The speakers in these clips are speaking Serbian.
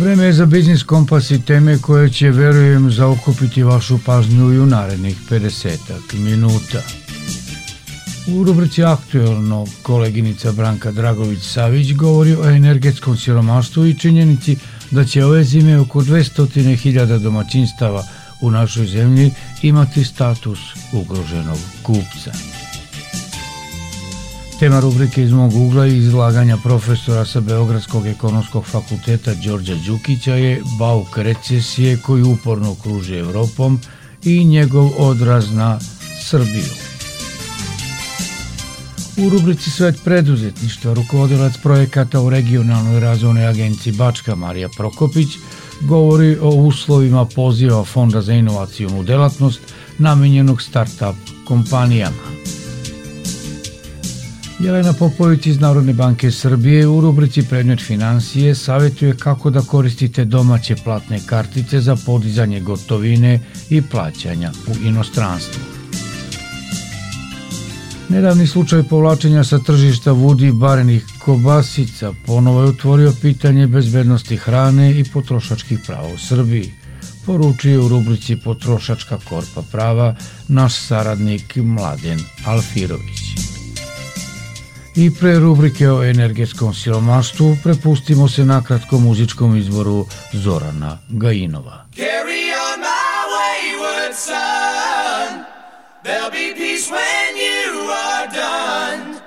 Vreme je za Biznis Kompas i teme koje će, verujem, zaokupiti vašu pažnju i u narednih 50 minuta. U rubrici Aktuelno koleginica Branka Dragović-Savić govori o energetskom siromaštvu i činjenici da će ove zime oko 200.000 domaćinstava u našoj zemlji imati status ugroženog kupca. Tema rubrike iz mog ugla i izlaganja profesora sa Beogradskog ekonomskog fakulteta Đorđa Đukića je bauk recesije koji uporno kruži Evropom i njegov odraz na Srbiju. U rubrici Svet preduzetništva rukovodilac projekata u regionalnoj razvojnoj agenciji Bačka Marija Prokopić govori o uslovima poziva Fonda za inovacijonu delatnost namenjenog start-up kompanijama. Jelena Popović iz Narodne banke Srbije u rubrici Predmet financije savjetuje kako da koristite domaće platne kartice za podizanje gotovine i plaćanja u inostranstvu. Nedavni slučaj povlačenja sa tržišta vudi barenih kobasica ponovo je otvorio pitanje bezbednosti hrane i potrošačkih prava u Srbiji, poručuje u rubrici Potrošačka korpa prava naš saradnik Mladen Alfirović. I pre rubrike o energetskom siromaštvu prepustimo se na kratkom muzičkom izboru Zorana Gajinova. Carry on my wayward son. There'll be peace when you are done.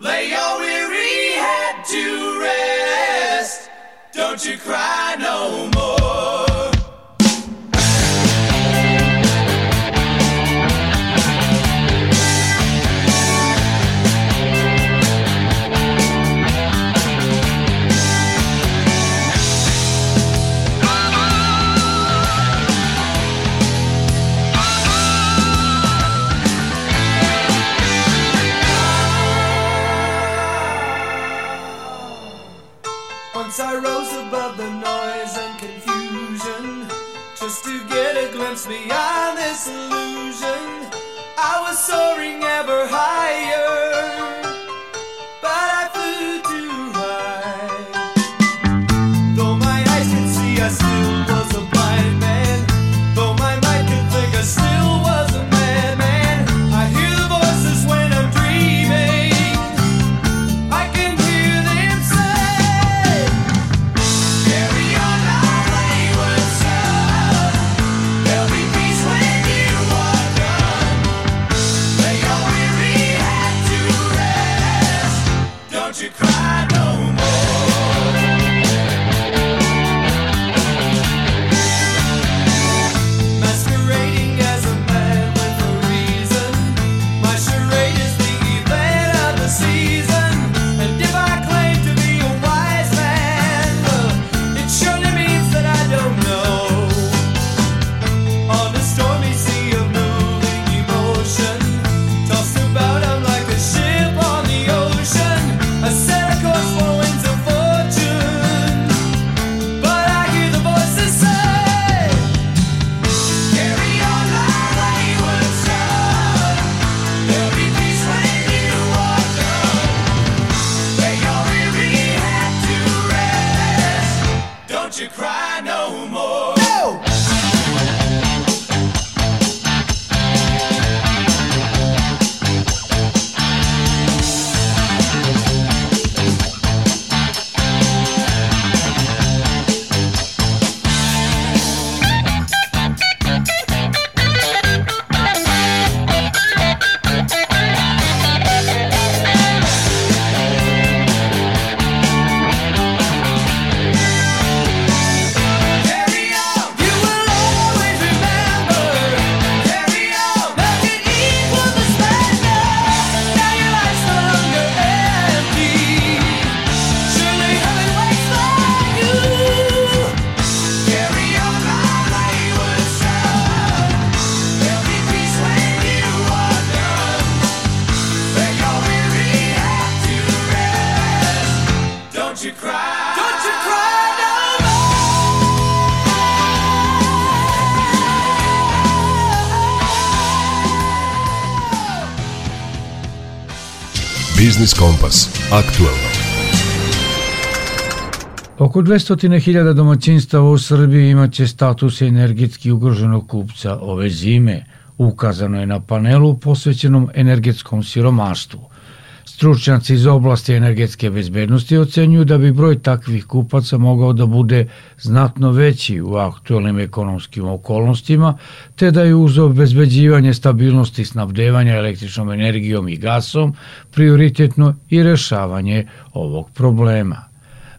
Lay your weary head to rest. Don't you cry no more beyond this illusion. I was soaring ever higher Biznis Kompas. Aktualno. Oko 200.000 domaćinstava u Srbiji imaće status energetski ugroženog kupca ove zime. Ukazano je na panelu posvećenom energetskom siromaštvu. Stručnjaci iz oblasti energetske bezbednosti ocenjuju da bi broj takvih kupaca mogao da bude znatno veći u aktualnim ekonomskim okolnostima, te da je uz obezbeđivanje stabilnosti snabdevanja električnom energijom i gasom prioritetno i rešavanje ovog problema.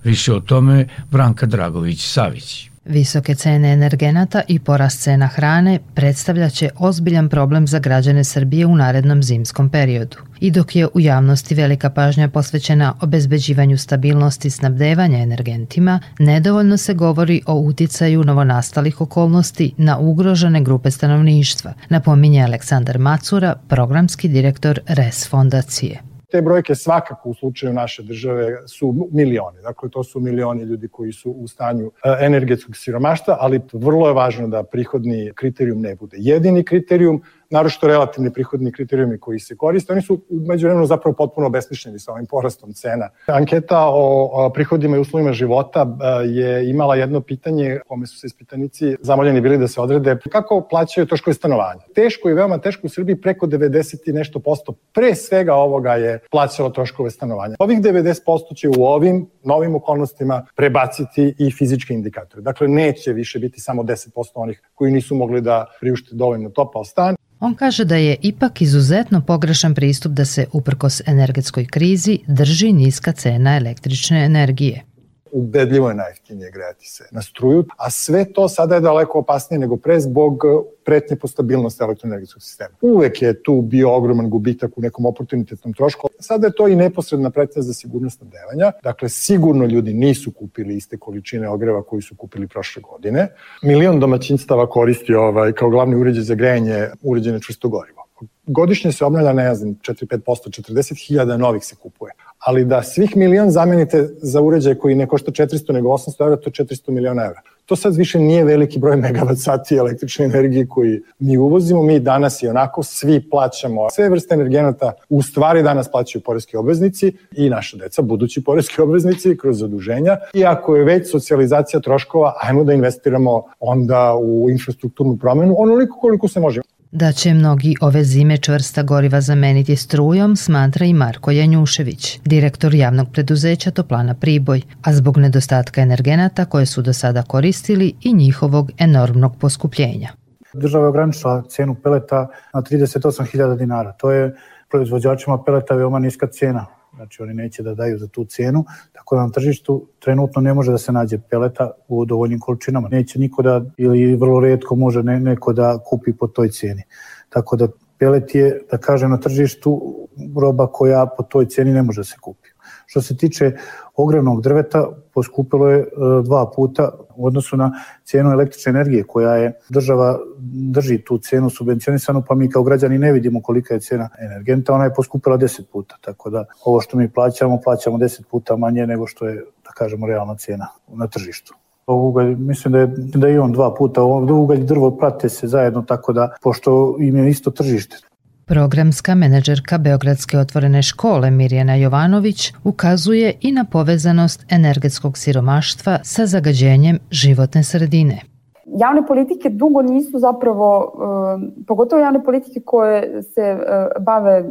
Više o tome Branka Dragović-Savić. Visoke cene energenata i porast cena hrane predstavljaće ozbiljan problem za građane Srbije u narednom zimskom periodu. I dok je u javnosti velika pažnja posvećena obezbeđivanju stabilnosti snabdevanja energentima, nedovoljno se govori o uticaju novonastalih okolnosti na ugrožene grupe stanovništva, napominje Aleksandar Macura, programski direktor RES fondacije te brojke svakako u slučaju naše države su milioni. Dakle, to su milioni ljudi koji su u stanju e, energetskog siromaštva, ali vrlo je važno da prihodni kriterijum ne bude jedini kriterijum, narošto relativni prihodni kriterijumi koji se koriste, oni su umeđu vremenu zapravo potpuno besmišljeni sa ovim porastom cena. Anketa o prihodima i uslovima života e, je imala jedno pitanje kome su se ispitanici zamoljeni bili da se odrede kako plaćaju troškove stanovanja. Teško i veoma teško u Srbiji preko 90 i nešto posto pre svega ovoga je plaćalo troškove stanovanja. Ovih 90% će u ovim novim okolnostima prebaciti i fizičke indikatore. Dakle, neće više biti samo 10% onih koji nisu mogli da priušte dovoljno topao stan. On kaže da je ipak izuzetno pogrešan pristup da se, uprkos energetskoj krizi, drži niska cena električne energije ubedljivo je najjeftinije grejati se na struju, a sve to sada je daleko opasnije nego pre zbog pretnje po stabilnosti elektroenergetskog sistema. Uvek je tu bio ogroman gubitak u nekom oportunitetnom trošku. Sada je to i neposredna pretnja za sigurnost snabdevanja. Dakle, sigurno ljudi nisu kupili iste količine ogreva koji su kupili prošle godine. Milion domaćinstava koristi ovaj, kao glavni uređaj za grejanje uređene čvrsto gorivo. Godišnje se obnavlja, ne znam, 4-5%, 40.000 novih se kupuje ali da svih milion zamenite za uređaj koji ne košta 400 nego 800 evra, to je 400 miliona evra. To sad više nije veliki broj megavat sati električne energije koji mi uvozimo, mi danas i onako svi plaćamo sve vrste energenata, u stvari danas plaćaju poreski obveznici i naša deca, budući poreski obveznici kroz zaduženja. I ako je već socijalizacija troškova, ajmo da investiramo onda u infrastrukturnu promenu onoliko koliko se može. Da će mnogi ove zime čvrsta goriva zameniti strujom, smatra i Marko Janjušević, direktor javnog preduzeća Toplana Priboj, a zbog nedostatka energenata koje su do sada koristili i njihovog enormnog poskupljenja. Država je ograničila cenu peleta na 38.000 dinara. To je proizvođačima peleta veoma niska cena znači oni neće da daju za tu cenu, tako da na tržištu trenutno ne može da se nađe peleta u dovoljnim količinama. Neće niko da, ili vrlo redko može ne, neko da kupi po toj ceni. Tako da pelet je, da kažem, na tržištu roba koja po toj ceni ne može da se kupi. Što se tiče ogrevnog drveta, poskupilo je e, dva puta u odnosu na cenu električne energije koja je država drži tu cenu subvencionisanu, pa mi kao građani ne vidimo kolika je cena energenta, ona je poskupila 10 puta, tako da ovo što mi plaćamo, plaćamo 10 puta manje nego što je, da kažemo, realna cena na tržištu ugalj, mislim da je, da je on dva puta, ugalj i drvo prate se zajedno tako da, pošto im je isto tržište. Programska menadžerka Beogradske otvorene škole Mirjana Jovanović ukazuje i na povezanost energetskog siromaštva sa zagađenjem životne sredine. Javne politike dugo nisu zapravo, eh, pogotovo javne politike koje se eh, bave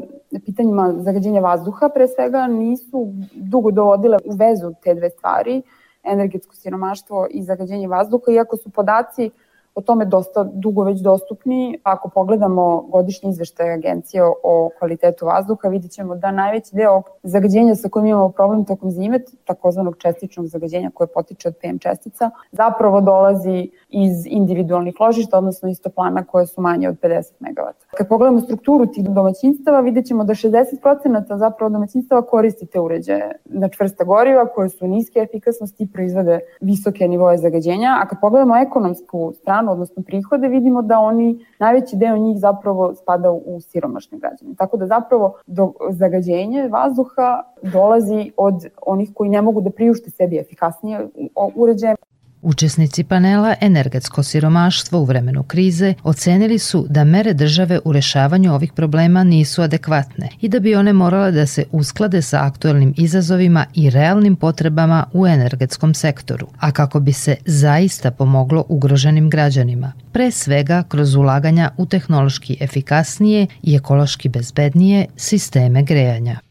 pitanjima zagađenja vazduha pre svega, nisu dugo dovodile u vezu te dve stvari, energetsko siromaštvo i zagađenje vazduha, iako su podaci o tome dosta dugo već dostupni. Ako pogledamo godišnji izveštaj agencije o kvalitetu vazduha, vidit ćemo da najveći deo zagađenja sa kojim imamo problem tokom zime, takozvanog čestičnog zagađenja koje potiče od PM čestica, zapravo dolazi iz individualnih ložišta, odnosno iz toplana koje su manje od 50 MW. Kad pogledamo strukturu tih domaćinstava, vidjet ćemo da 60% zapravo domaćinstava koristi te uređaje na čvrsta goriva koje su niske efikasnosti i proizvode visoke nivoje zagađenja, a kad pogledamo ekonomsku stranu, odnosno prihode, vidimo da oni, najveći deo njih zapravo spada u siromašne građane. Tako da zapravo do zagađenje vazduha dolazi od onih koji ne mogu da priušte sebi efikasnije uređaje. Učesnici panela Energetsko siromaštvo u vremenu krize ocenili su da mere države u rešavanju ovih problema nisu adekvatne i da bi one morale da se usklade sa aktuelnim izazovima i realnim potrebama u energetskom sektoru, a kako bi se zaista pomoglo ugroženim građanima, pre svega kroz ulaganja u tehnološki efikasnije i ekološki bezbednije sisteme grejanja.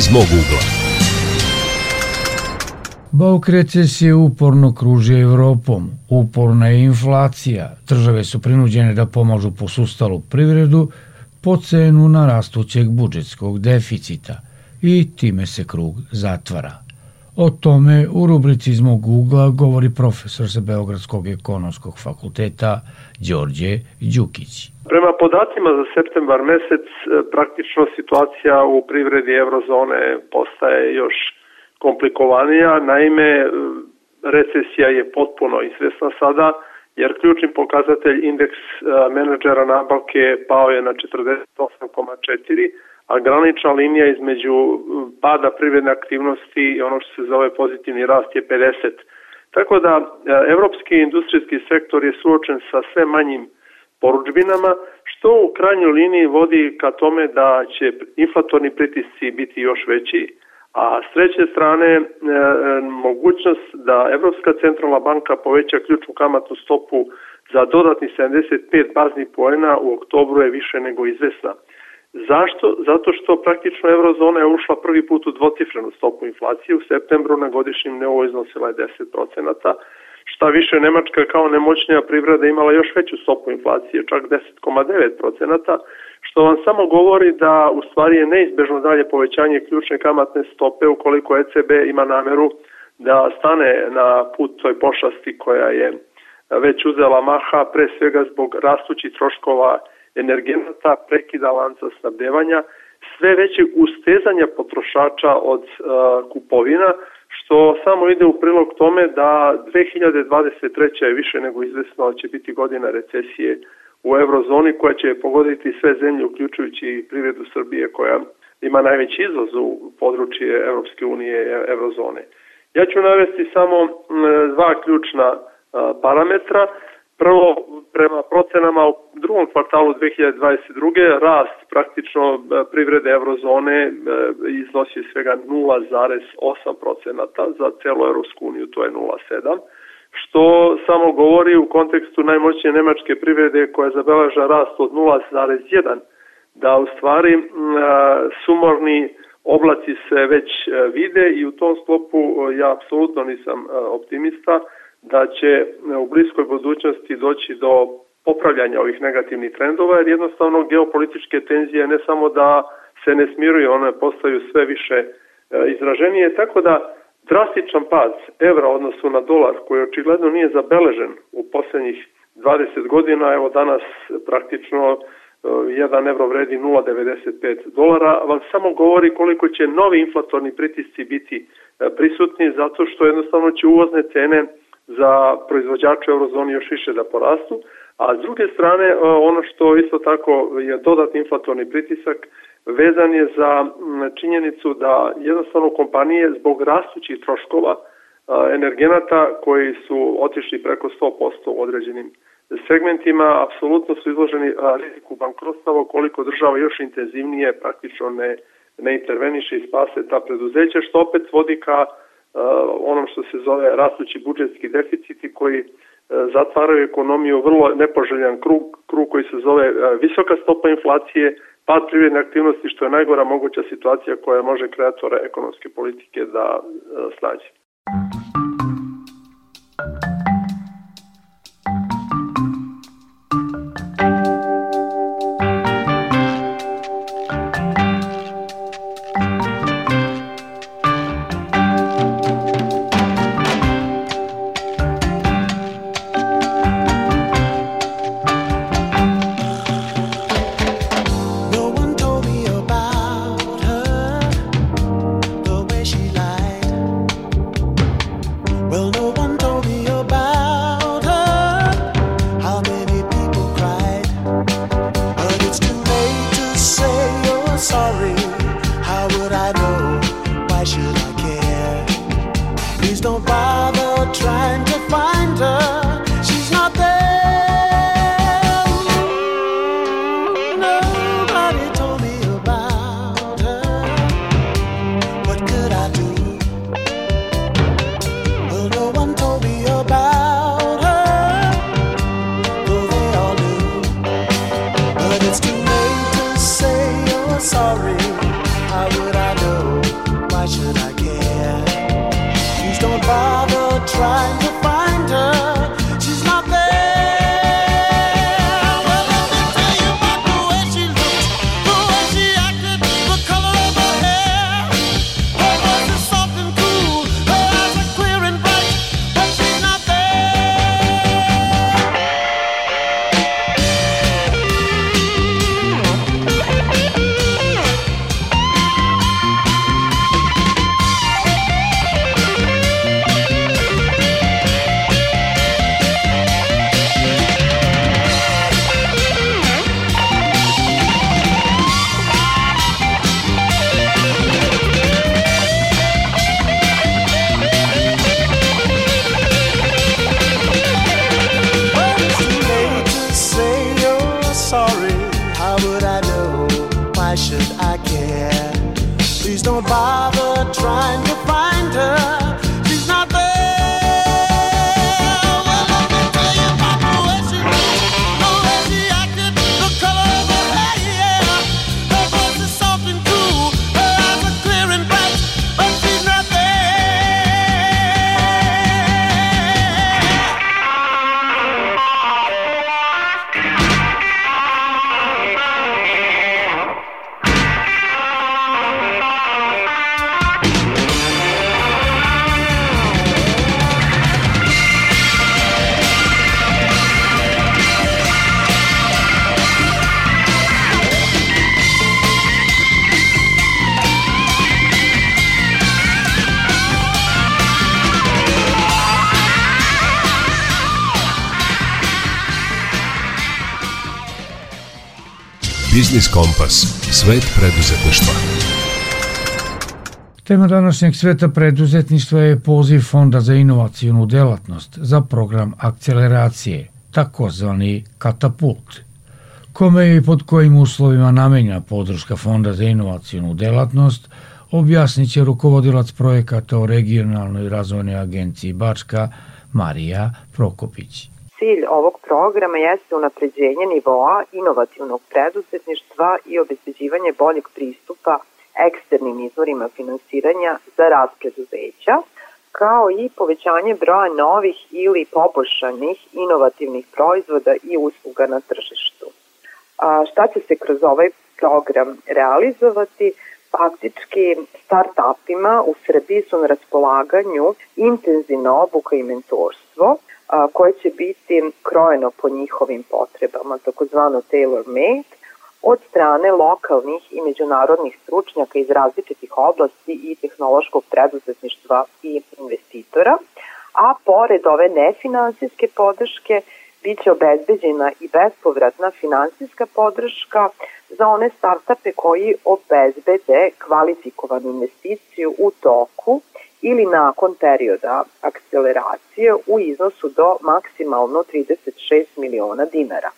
Iz mog ugla. Bauk recesije uporno kruži Evropom. Uporna je inflacija. Države su prinuđene da pomažu posustalu privredu po cenu narastućeg budžetskog deficita i time se krug zatvara. O tome u rubrici iz mog ugla govori profesor sa Beogradskog ekonomskog fakulteta Đorđe Đukić. Prema podacima za septembar mesec e, praktično situacija u privredi eurozone postaje još komplikovanija. Naime, e, recesija je potpuno izvesna sada, jer ključni pokazatelj indeks e, menadžera nabavke pao je na 48,4, a granična linija između pada privredne aktivnosti i ono što se zove pozitivni rast je 50. Tako da evropski industrijski sektor je suočen sa sve manjim poručbinama, što u krajnjoj liniji vodi ka tome da će inflatorni pritisci biti još veći, a s treće strane e, mogućnost da Evropska centralna banka poveća ključnu kamatnu stopu za dodatni 75 baznih poena u oktobru je više nego izvesna. Zašto? Zato što praktično eurozona je ušla prvi put u dvocifrenu stopu inflacije. U septembru na godišnjem nivou iznosila je 10%, Šta više, Nemačka kao nemoćnija privreda imala još veću stopu inflacije, čak 10,9%, što vam samo govori da u stvari je neizbežno dalje povećanje ključne kamatne stope ukoliko ECB ima nameru da stane na put toj pošasti koja je već uzela maha, pre svega zbog rastućih troškova energenata, prekida lanca snabdevanja, sve veće ustezanja potrošača od uh, kupovina, što samo ide u prilog tome da 2023. je više nego izvesno da će biti godina recesije u eurozoni koja će pogoditi sve zemlje uključujući privredu Srbije koja ima najveći izvoz u područje Evropske unije i eurozone. Ja ću navesti samo dva ključna parametra. Prvo, prema procenama u drugom kvartalu 2022. rast praktično privrede eurozone iznosi svega 0,8% za celu Evropsku uniju, to je 0,7% što samo govori u kontekstu najmoćnije nemačke privrede koja zabelaža rast od 0,1 da u stvari sumorni oblaci se već vide i u tom sklopu ja apsolutno nisam optimista da će u bliskoj budućnosti doći do popravljanja ovih negativnih trendova jer jednostavno geopolitičke tenzije ne samo da se ne smiruju, one postaju sve više izraženije, tako da drastičan pad evra odnosu na dolar koji očigledno nije zabeležen u poslednjih 20 godina, evo danas praktično 1 evro vredi 0,95 dolara, vam samo govori koliko će novi inflatorni pritisci biti prisutni zato što jednostavno će uvozne cene za proizvođače eurozoni još više da porastu, a s druge strane ono što isto tako je dodatni inflatorni pritisak vezan je za činjenicu da jednostavno kompanije zbog rastućih troškova energenata koji su otišli preko 100% u određenim segmentima, apsolutno su izloženi riziku bankrotstava koliko država još intenzivnije praktično ne, ne interveniše i spase ta preduzeća, što opet vodi ka onom što se zove rastući budžetski deficiti koji zatvaraju ekonomiju vrlo nepoželjan krug, krug koji se zove visoka stopa inflacije, pad privredne aktivnosti što je najgora moguća situacija koja može kreatore ekonomske politike da snađe. Biznis Kompas. Svet preduzetništva. Tema današnjeg sveta preduzetništva je poziv Fonda za inovacijonu delatnost za program akceleracije, takozvani Katapult. Kome i pod kojim uslovima namenja podrška Fonda za inovacijonu delatnost, objasnit će rukovodilac projekata o regionalnoj razvojnoj agenciji Bačka, Marija Prokopić. Cilj ovog programa jeste unapređenje nivoa inovativnog preduzetništva i obezbeđivanje boljeg pristupa eksternim izvorima finansiranja za rast preduzeća, kao i povećanje broja novih ili poboljšanih inovativnih proizvoda i usluga na tržištu. A šta će se kroz ovaj program realizovati? Faktički, start-upima u Srbiji su na raspolaganju intenzivna obuka i mentorstvo, a, koje će biti krojeno po njihovim potrebama, takozvano tailor-made, od strane lokalnih i međunarodnih stručnjaka iz različitih oblasti i tehnološkog preduzetništva i investitora, a pored ove nefinansijske podrške biće obezbeđena i bespovratna finansijska podrška za one startupe koji obezbede kvalifikovanu investiciju u toku ili nakon perioda akceleracije u iznosu do maksimalno 36 miliona dinara.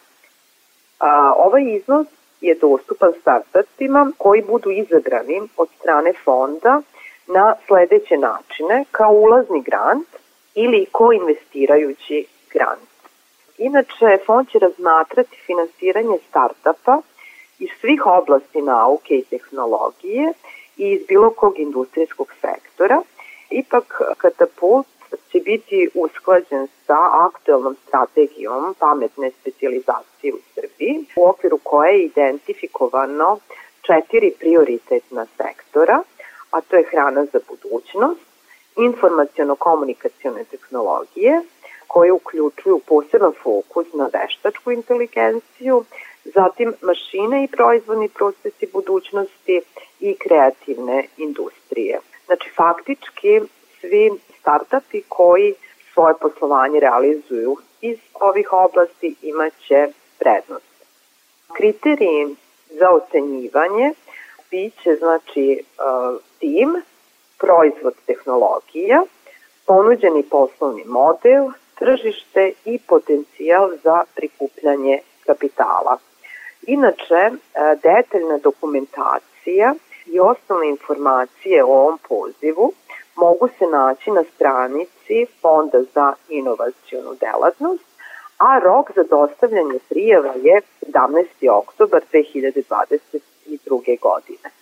A, ovaj iznos je dostupan startupima koji budu izabrani od strane fonda na sledeće načine kao ulazni grant ili koinvestirajući grant. Inače, fond će razmatrati finansiranje startupa iz svih oblasti nauke i tehnologije i iz bilo kog industrijskog sektora. Ipak, katapult će biti usklađen sa aktuelnom strategijom pametne specializacije u Srbiji, u okviru koje je identifikovano četiri prioritetna sektora, a to je hrana za budućnost, informacijono-komunikacione tehnologije, koje uključuju poseban fokus na veštačku inteligenciju, zatim mašine i proizvodni procesi budućnosti i kreativne industrije. Znači, faktički svi startupi koji svoje poslovanje realizuju iz ovih oblasti imaće prednost. Kriteriji za ocenjivanje biće znači uh, tim, proizvod tehnologija, ponuđeni poslovni model, tržište i potencijal za prikupljanje kapitala. Inače, uh, detaljna dokumentacija i osnovne informacije o ovom pozivu mogu se naći na stranici Fonda za inovacijonu delatnost, a rok za dostavljanje prijava je 17. oktobar 2022. godine.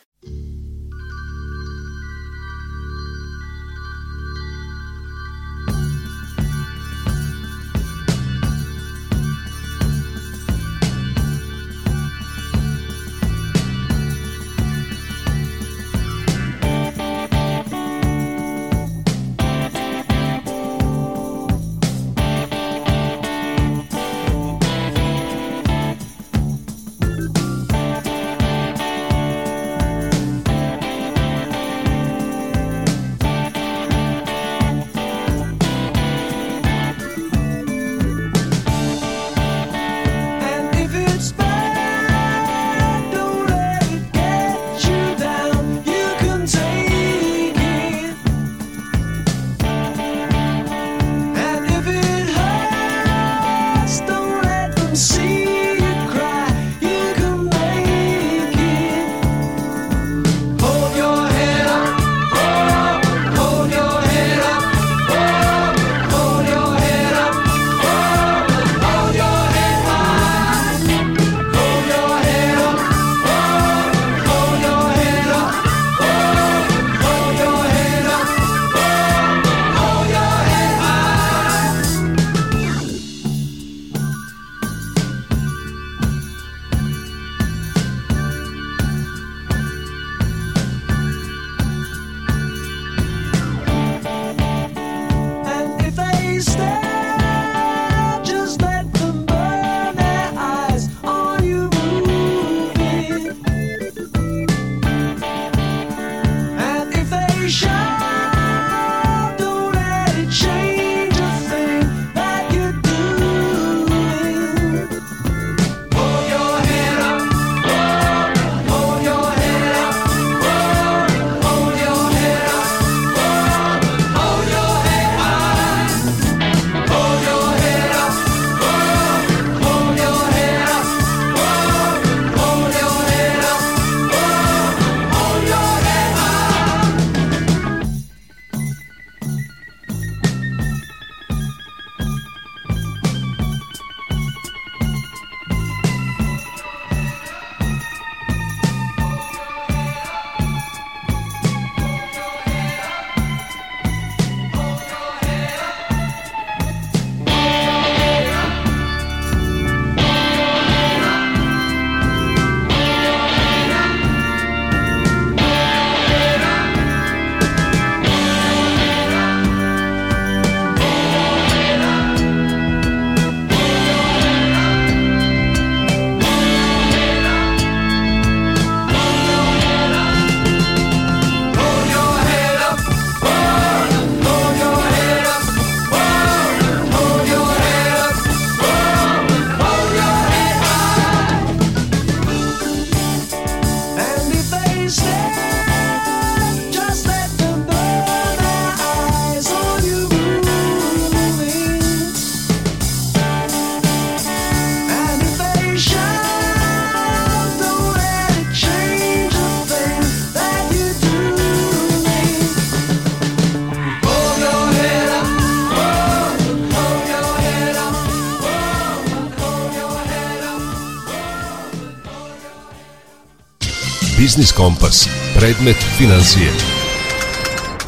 Biznis Kompas. Predmet financije.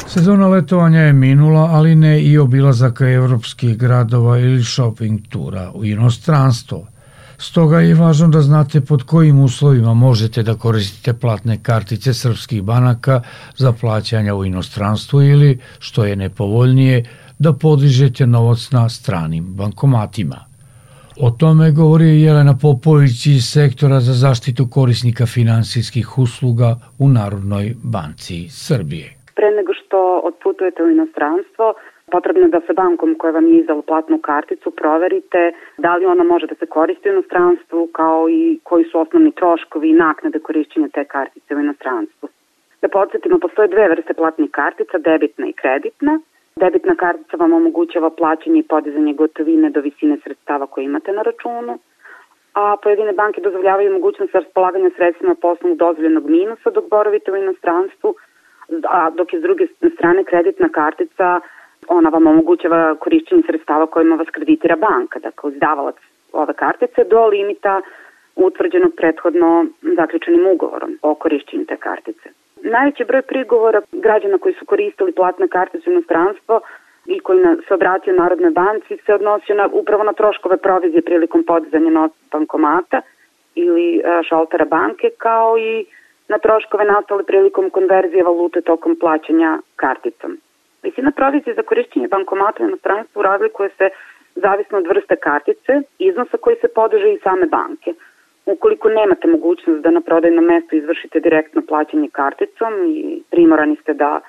Sezona letovanja je minula, ali ne i obilazaka evropskih gradova ili shopping tura u inostranstvo. Stoga je važno da znate pod kojim uslovima možete da koristite platne kartice srpskih banaka za plaćanja u inostranstvu ili, što je nepovoljnije, da podižete novac na stranim bankomatima. O tome govori Jelena Popović iz sektora za zaštitu korisnika finansijskih usluga u Narodnoj banci Srbije. Pre nego što otputujete u inostranstvo, potrebno je da sa bankom koja vam je izdala platnu karticu proverite da li ona može da se koristi u inostranstvu kao i koji su osnovni troškovi i naknade korišćenja te kartice u inostranstvu. Da podsjetimo, postoje dve vrste platnih kartica, debitna i kreditna. Debitna kartica vam omogućava plaćanje i podizanje gotovine do visine sredstava koje imate na računu, a pojedine banke dozvoljavaju mogućnost raspolaganja sredstvima poslovnog dozvoljenog minusa dok boravite u inostranstvu, a dok je s druge strane kreditna kartica ona vam omogućava korišćenje sredstava kojima vas kreditira banka, dakle izdavalac ove kartice do limita utvrđenog prethodno zaključenim ugovorom o korišćenju te kartice. Najveći broj prigovora građana koji su koristili platne kartice u inostranstvo i koji se obratio Narodnoj banci se odnosio na, upravo na troškove provizije prilikom podizanja novca bankomata ili e, šaltera banke, kao i na troškove nastale prilikom konverzije valute tokom plaćanja karticom. Visina provizije za korišćenje bankomata u inostranstvu razlikuje se zavisno od vrste kartice, iznosa koji se podiže i same banke. Ukoliko nemate mogućnost da na prodajnom mestu izvršite direktno plaćanje karticom i primorani ste da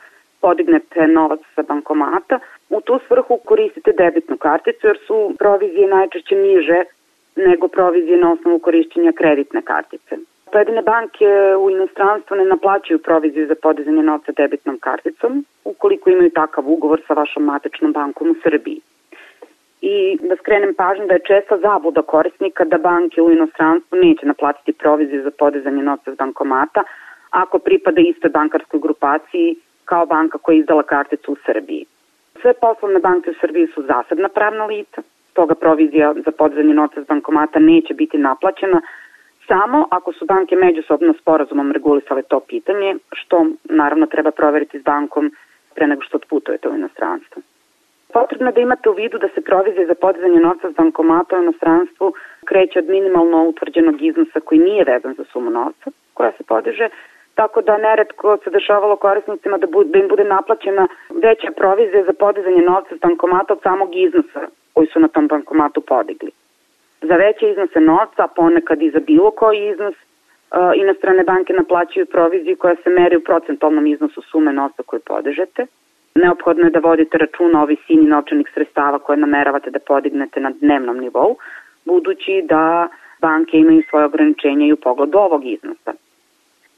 podignete novac sa bankomata, u tu svrhu koristite debitnu karticu jer su provizije najčešće niže nego provizije na osnovu korišćenja kreditne kartice. Pojedine banke u inostranstvu ne naplaćuju proviziju za podizanje novca debitnom karticom ukoliko imaju takav ugovor sa vašom matičnom bankom u Srbiji i da skrenem pažnju da je česta zabuda korisnika da banke u inostranstvu neće naplatiti proviziju za podizanje novca s bankomata ako pripada istoj bankarskoj grupaciji kao banka koja je izdala karticu u Srbiji. Sve poslovne banke u Srbiji su zasebna pravna lica, stoga provizija za podizanje novca s bankomata neće biti naplaćena samo ako su banke međusobno sporazumom regulisale to pitanje, što naravno treba proveriti s bankom pre nego što otputujete u inostranstvo. Potrebno je da imate u vidu da se provizija za podizanje novca s bankomata u inostranstvu kreće od minimalno utvrđenog iznosa koji nije vezan za sumu novca koja se podiže, tako da neretko se dešavalo korisnicima da, bu, da im bude naplaćena veća provizija za podizanje novca s bankomata od samog iznosa koji su na tom bankomatu podigli. Za veće iznose novca, ponekad i za bilo koji iznos, inostrane banke naplaćuju proviziju koja se meri u procentalnom iznosu sume novca koju podižete – Neophodno je da vodite računa o visini novčanih sredstava koje nameravate da podignete na dnevnom nivou, budući da banke imaju svoje ograničenja i u pogledu ovog iznosa.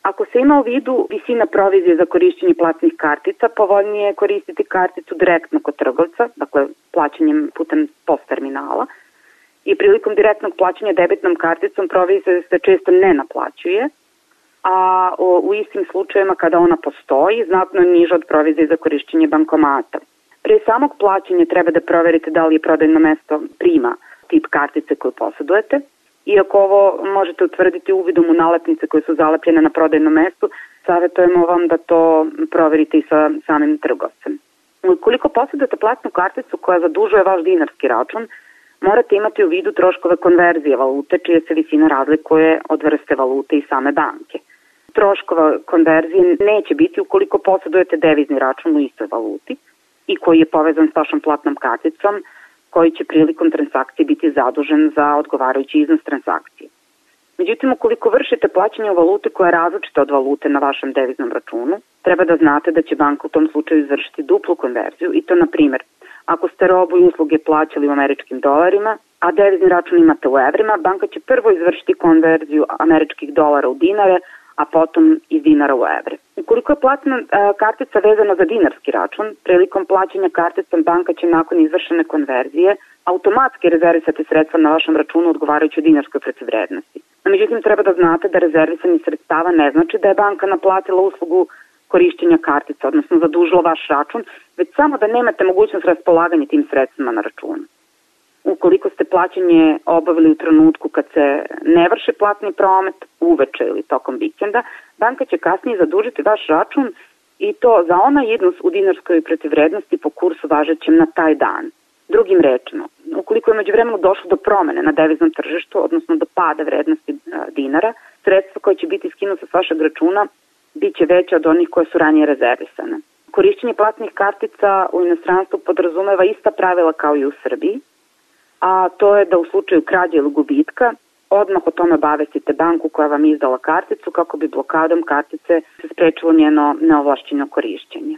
Ako se ima u vidu visina provizije za korišćenje platnih kartica, povoljnije je koristiti karticu direktno kod trgovca, dakle plaćanjem putem post terminala, i prilikom direktnog plaćanja debitnom karticom provizija se često ne naplaćuje, a u istim slučajevima kada ona postoji znatno niža od provizije za korišćenje bankomata. Pre samog plaćanja treba da proverite da li je prodajno mesto prima tip kartice koju posjedujete. Iako ovo možete utvrditi uvidom u nalepnice koje su zalepljene na prodajnom mestu, savjetujemo vam da to proverite i sa samim trgovcem. Ukoliko posjedujete platnu karticu koja zadužuje vaš dinarski račun, morate imati u vidu troškove konverzije valute čije se visina razlikuje od vrste valute i same banke troškova konverzije neće biti ukoliko posjedujete devizni račun u istoj valuti i koji je povezan s vašom platnom karticom koji će prilikom transakcije biti zadužen za odgovarajući iznos transakcije. Međutim, ukoliko vršite plaćanje u valuti koja je različita od valute na vašem deviznom računu, treba da znate da će banka u tom slučaju izvršiti duplu konverziju i to, na primer, ako ste robu i usluge plaćali u američkim dolarima, a devizni račun imate u evrima, banka će prvo izvršiti konverziju američkih dolara u dinare, a potom iz dinara u evre. Ukoliko je platna kartica vezana za dinarski račun, prilikom plaćanja karticom banka će nakon izvršene konverzije automatski rezervisati sredstva na vašem računu odgovarajući dinarskoj protivrednosti. Međutim, treba da znate da rezervisanje sredstava ne znači da je banka naplatila uslugu korišćenja kartica, odnosno zadužila vaš račun, već samo da nemate mogućnost raspolaganja tim sredstvima na računu. Ukoliko ste plaćanje obavili u trenutku kad se ne vrši platni promet, uveče ili tokom vikenda, banka će kasnije zadužiti vaš račun i to za onaj iznos u dinarskoj protivrednosti po kursu važećem na taj dan. Drugim rečima, ukoliko je među vremenu došlo do promene na deviznom tržištu, odnosno do pada vrednosti dinara, sredstva koje će biti skinuta s vašeg računa bit će veća od onih koje su ranije rezervisane. Korišćenje platnih kartica u inostranstvu podrazumeva ista pravila kao i u Srbiji, a to je da u slučaju krađe ili gubitka odmah o tome bavestite banku koja vam izdala karticu kako bi blokadom kartice se sprečilo njeno neovlašćeno korišćenje.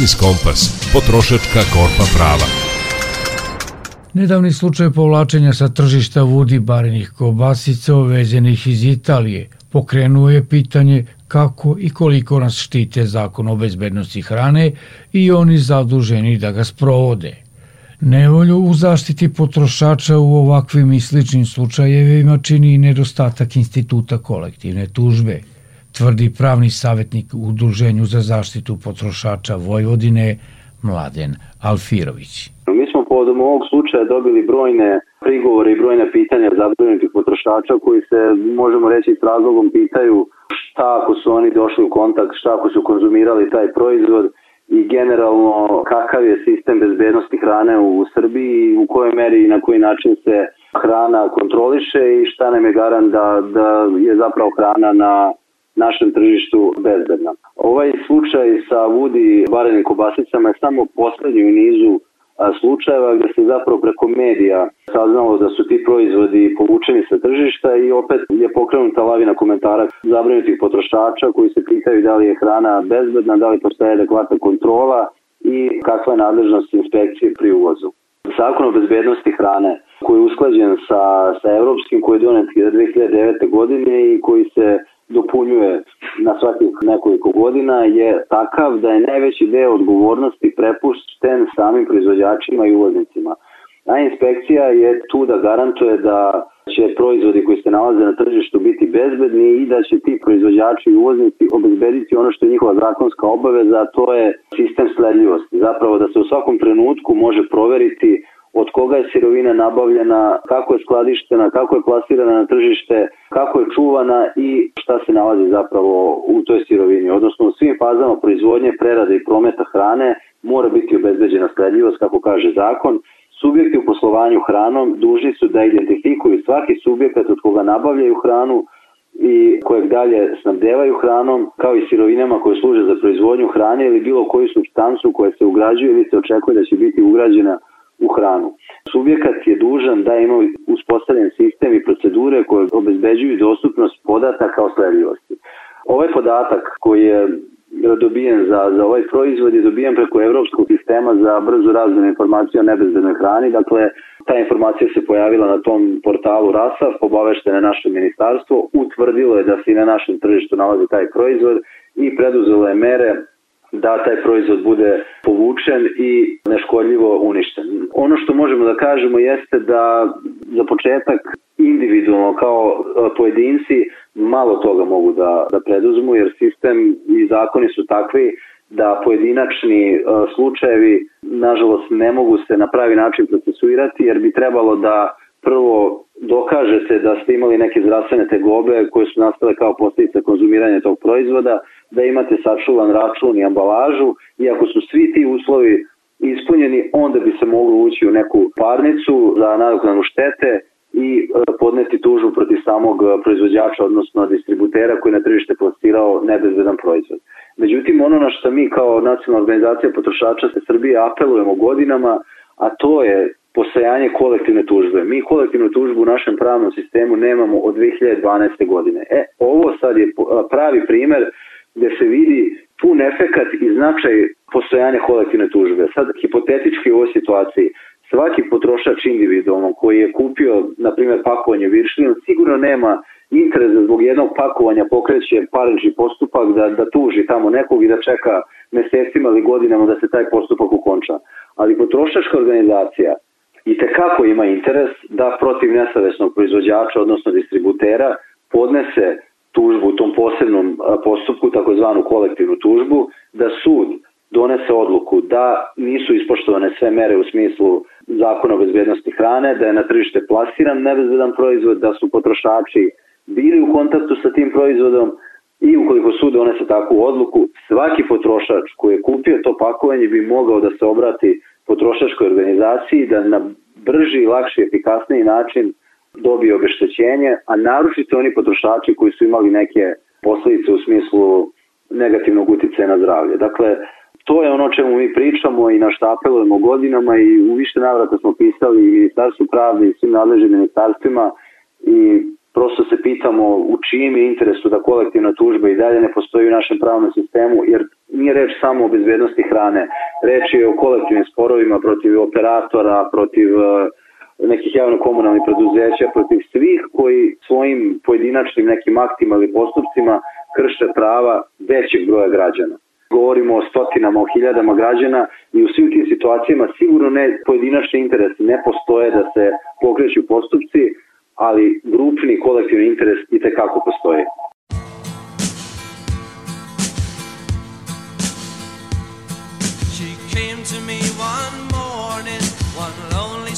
Biznis Kompas, potrošačka korpa prava. Nedavni slučaj povlačenja sa tržišta vudi barenih kobasica uvezenih iz Italije pokrenuo je pitanje kako i koliko nas štite zakon o bezbednosti hrane i oni zaduženi da ga sprovode. Nevolju u zaštiti potrošača u ovakvim i sličnim slučajevima čini i nedostatak instituta kolektivne tužbe – tvrdi pravni savjetnik u Udruženju za zaštitu potrošača Vojvodine Mladen Alfirović. Mi smo povodom ovog slučaja dobili brojne prigovore i brojne pitanja zabrinutih potrošača koji se, možemo reći, s razlogom pitaju šta ako su oni došli u kontakt, šta ako su konzumirali taj proizvod i generalno kakav je sistem bezbednosti hrane u Srbiji, u kojoj meri i na koji način se hrana kontroliše i šta nam je garant da, da je zapravo hrana na našem tržištu bezbedna. Ovaj slučaj sa Vudi varenim kobasicama je samo poslednji u nizu slučajeva gde se zapravo preko medija saznalo da su ti proizvodi povučeni sa tržišta i opet je pokrenuta lavina komentara zabrinutih potrošača koji se pitaju da li je hrana bezbedna, da li postoje adekvatna kontrola i kakva je nadležnost inspekcije pri uvozu. Zakon o bezbednosti hrane koji je usklađen sa, sa evropskim koji je donet 2009. godine i koji se dopunjuje na svakih nekoliko godina je takav da je najveći deo odgovornosti prepušten samim proizvođačima i uvoznicima. A inspekcija je tu da garantuje da će proizvodi koji se nalaze na tržištu biti bezbedni i da će ti proizvođači i uvoznici obezbediti ono što je njihova zakonska obaveza, a to je sistem sledljivosti. Zapravo da se u svakom trenutku može proveriti od koga je sirovina nabavljena, kako je skladištena, kako je plasirana na tržište, kako je čuvana i šta se nalazi zapravo u toj sirovini. Odnosno u svim fazama proizvodnje, prerade i prometa hrane mora biti obezbeđena sledljivost, kako kaže zakon. Subjekti u poslovanju hranom dužni su da identifikuju svaki subjekat od koga nabavljaju hranu i kojeg dalje snabdevaju hranom, kao i sirovinama koje služe za proizvodnju hrane ili bilo koju substancu koja se ugrađuje ili se očekuje da će biti ugrađena u hranu. Subjekat je dužan da ima uspostavljen sistem i procedure koje obezbeđuju dostupnost podataka o sledljivosti. Ovaj podatak koji je dobijen za, za ovaj proizvod je dobijen preko Evropskog sistema za brzu razmenu informacija o nebezbednoj hrani. Dakle, ta informacija se pojavila na tom portalu RASAF, obaveštene naše ministarstvo, utvrdilo je da se i na našem tržištu nalazi taj proizvod i preduzelo je mere da taj proizvod bude povučen i neškodljivo uništen. Ono što možemo da kažemo jeste da za početak individualno kao e, pojedinci malo toga mogu da, da preduzmu jer sistem i zakoni su takvi da pojedinačni e, slučajevi nažalost ne mogu se na pravi način procesuirati jer bi trebalo da prvo dokažete da ste imali neke zdravstvene tegobe koje su nastale kao posljedica konzumiranja tog proizvoda, da imate sačuvan račun i ambalažu i ako su svi ti uslovi ispunjeni, onda bi se moglo ući u neku parnicu za nadoknanu štete i e, podneti tužbu protiv samog proizvođača, odnosno distributera koji na tržište plasirao nebezbedan proizvod. Međutim, ono na što mi kao nacionalna organizacija potrošača se Srbije apelujemo godinama, a to je postojanje kolektivne tužbe. Mi kolektivnu tužbu u našem pravnom sistemu nemamo od 2012. godine. E, ovo sad je pravi primer gde se vidi pun efekat i značaj postojanja kolektivne tužbe. Sad, hipotetički u ovoj situaciji, svaki potrošač individualno koji je kupio, na primjer, pakovanje viršlina, sigurno nema interes da zbog jednog pakovanja pokreće parnični postupak da, da tuži tamo nekog i da čeka mesecima ili godinama da se taj postupak ukonča. Ali potrošačka organizacija i tekako ima interes da protiv nesavesnog proizvođača, odnosno distributera, podnese tužbu u tom posebnom postupku, takozvanu kolektivnu tužbu, da sud donese odluku da nisu ispoštovane sve mere u smislu zakona o bezbednosti hrane, da je na tržište plasiran nebezbedan proizvod, da su potrošači bili u kontaktu sa tim proizvodom i ukoliko sud donese takvu odluku, svaki potrošač koji je kupio to pakovanje bi mogao da se obrati potrošačkoj organizaciji da na brži, lakši, efikasniji način dobije obeštećenje, a naročito oni potrošači koji su imali neke posledice u smislu negativnog uticaja na zdravlje. Dakle, to je ono čemu mi pričamo i na šta apelujemo godinama i u više navrata smo pisali i ministarstvu pravde i svim nadležnim ministarstvima i prosto se pitamo u čijem je interesu da kolektivna tužba i dalje ne postoji u našem pravnom sistemu, jer nije reč samo o bezbednosti hrane, reč je o kolektivnim sporovima protiv operatora, protiv uh, nekih javno-komunalnih preduzeća, protiv svih koji svojim pojedinačnim nekim aktima ili postupcima krše prava većeg broja građana. Govorimo o stotinama, o hiljadama građana i u svim tim situacijama sigurno ne pojedinačni interesi ne postoje da se pokreću postupci, ali grupni kolektivni interes i tekako postoje.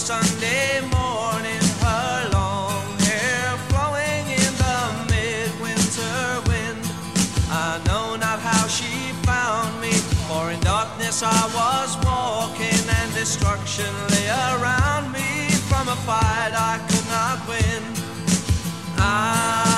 Sunday morning, her long hair flowing in the midwinter wind. I know not how she found me, for in darkness I was walking, and destruction lay around me from a fight I could not win. I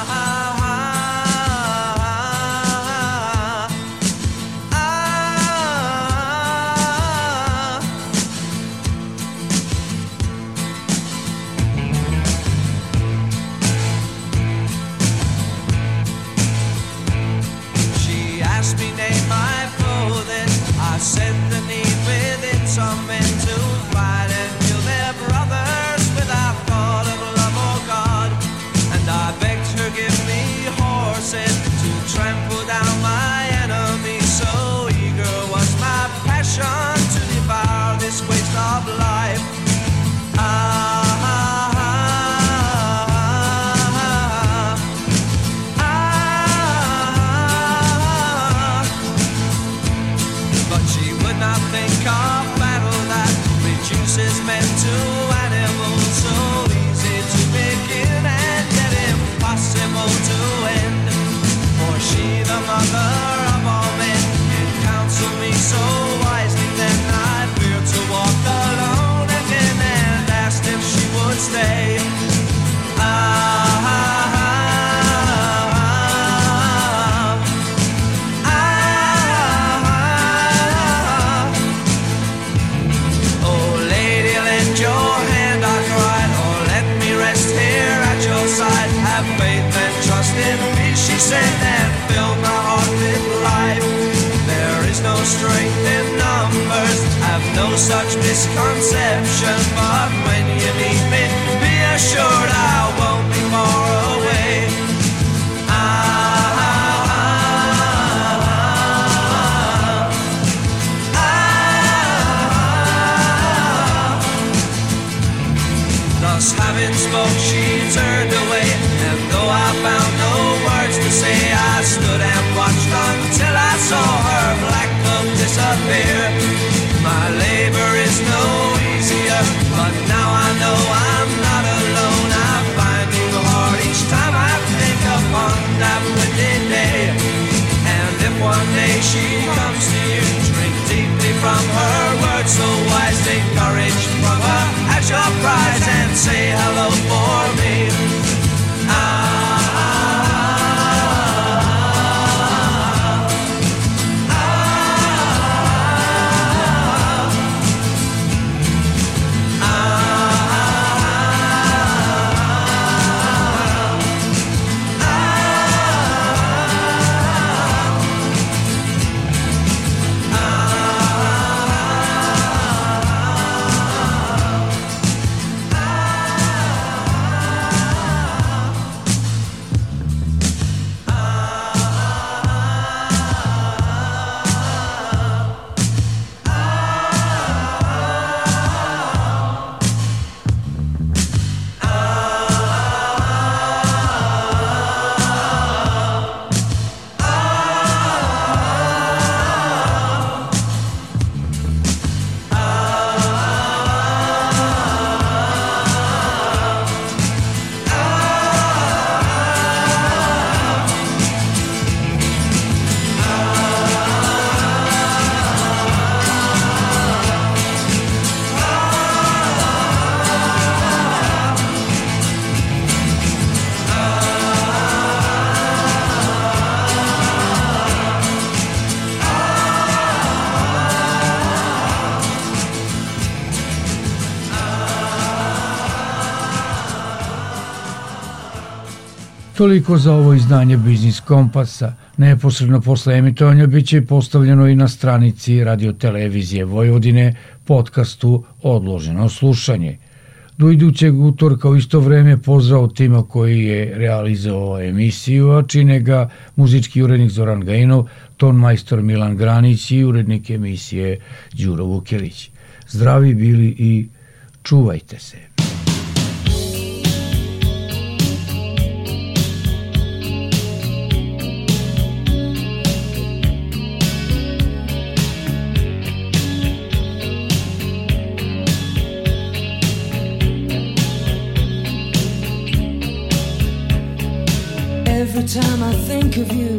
Toliko za ovo izdanje Biznis Kompasa. Neposredno posle emitovanja biće postavljeno i na stranici radiotelevizije Vojvodine podcastu Odloženo slušanje. Do idućeg utorka u isto vreme pozdrav tima koji je realizovao emisiju, a čine ga muzički urednik Zoran Gajinov, ton majstor Milan Granić i urednik emisije Đuro Vukelić. Zdravi bili i čuvajte se. Time I think of you,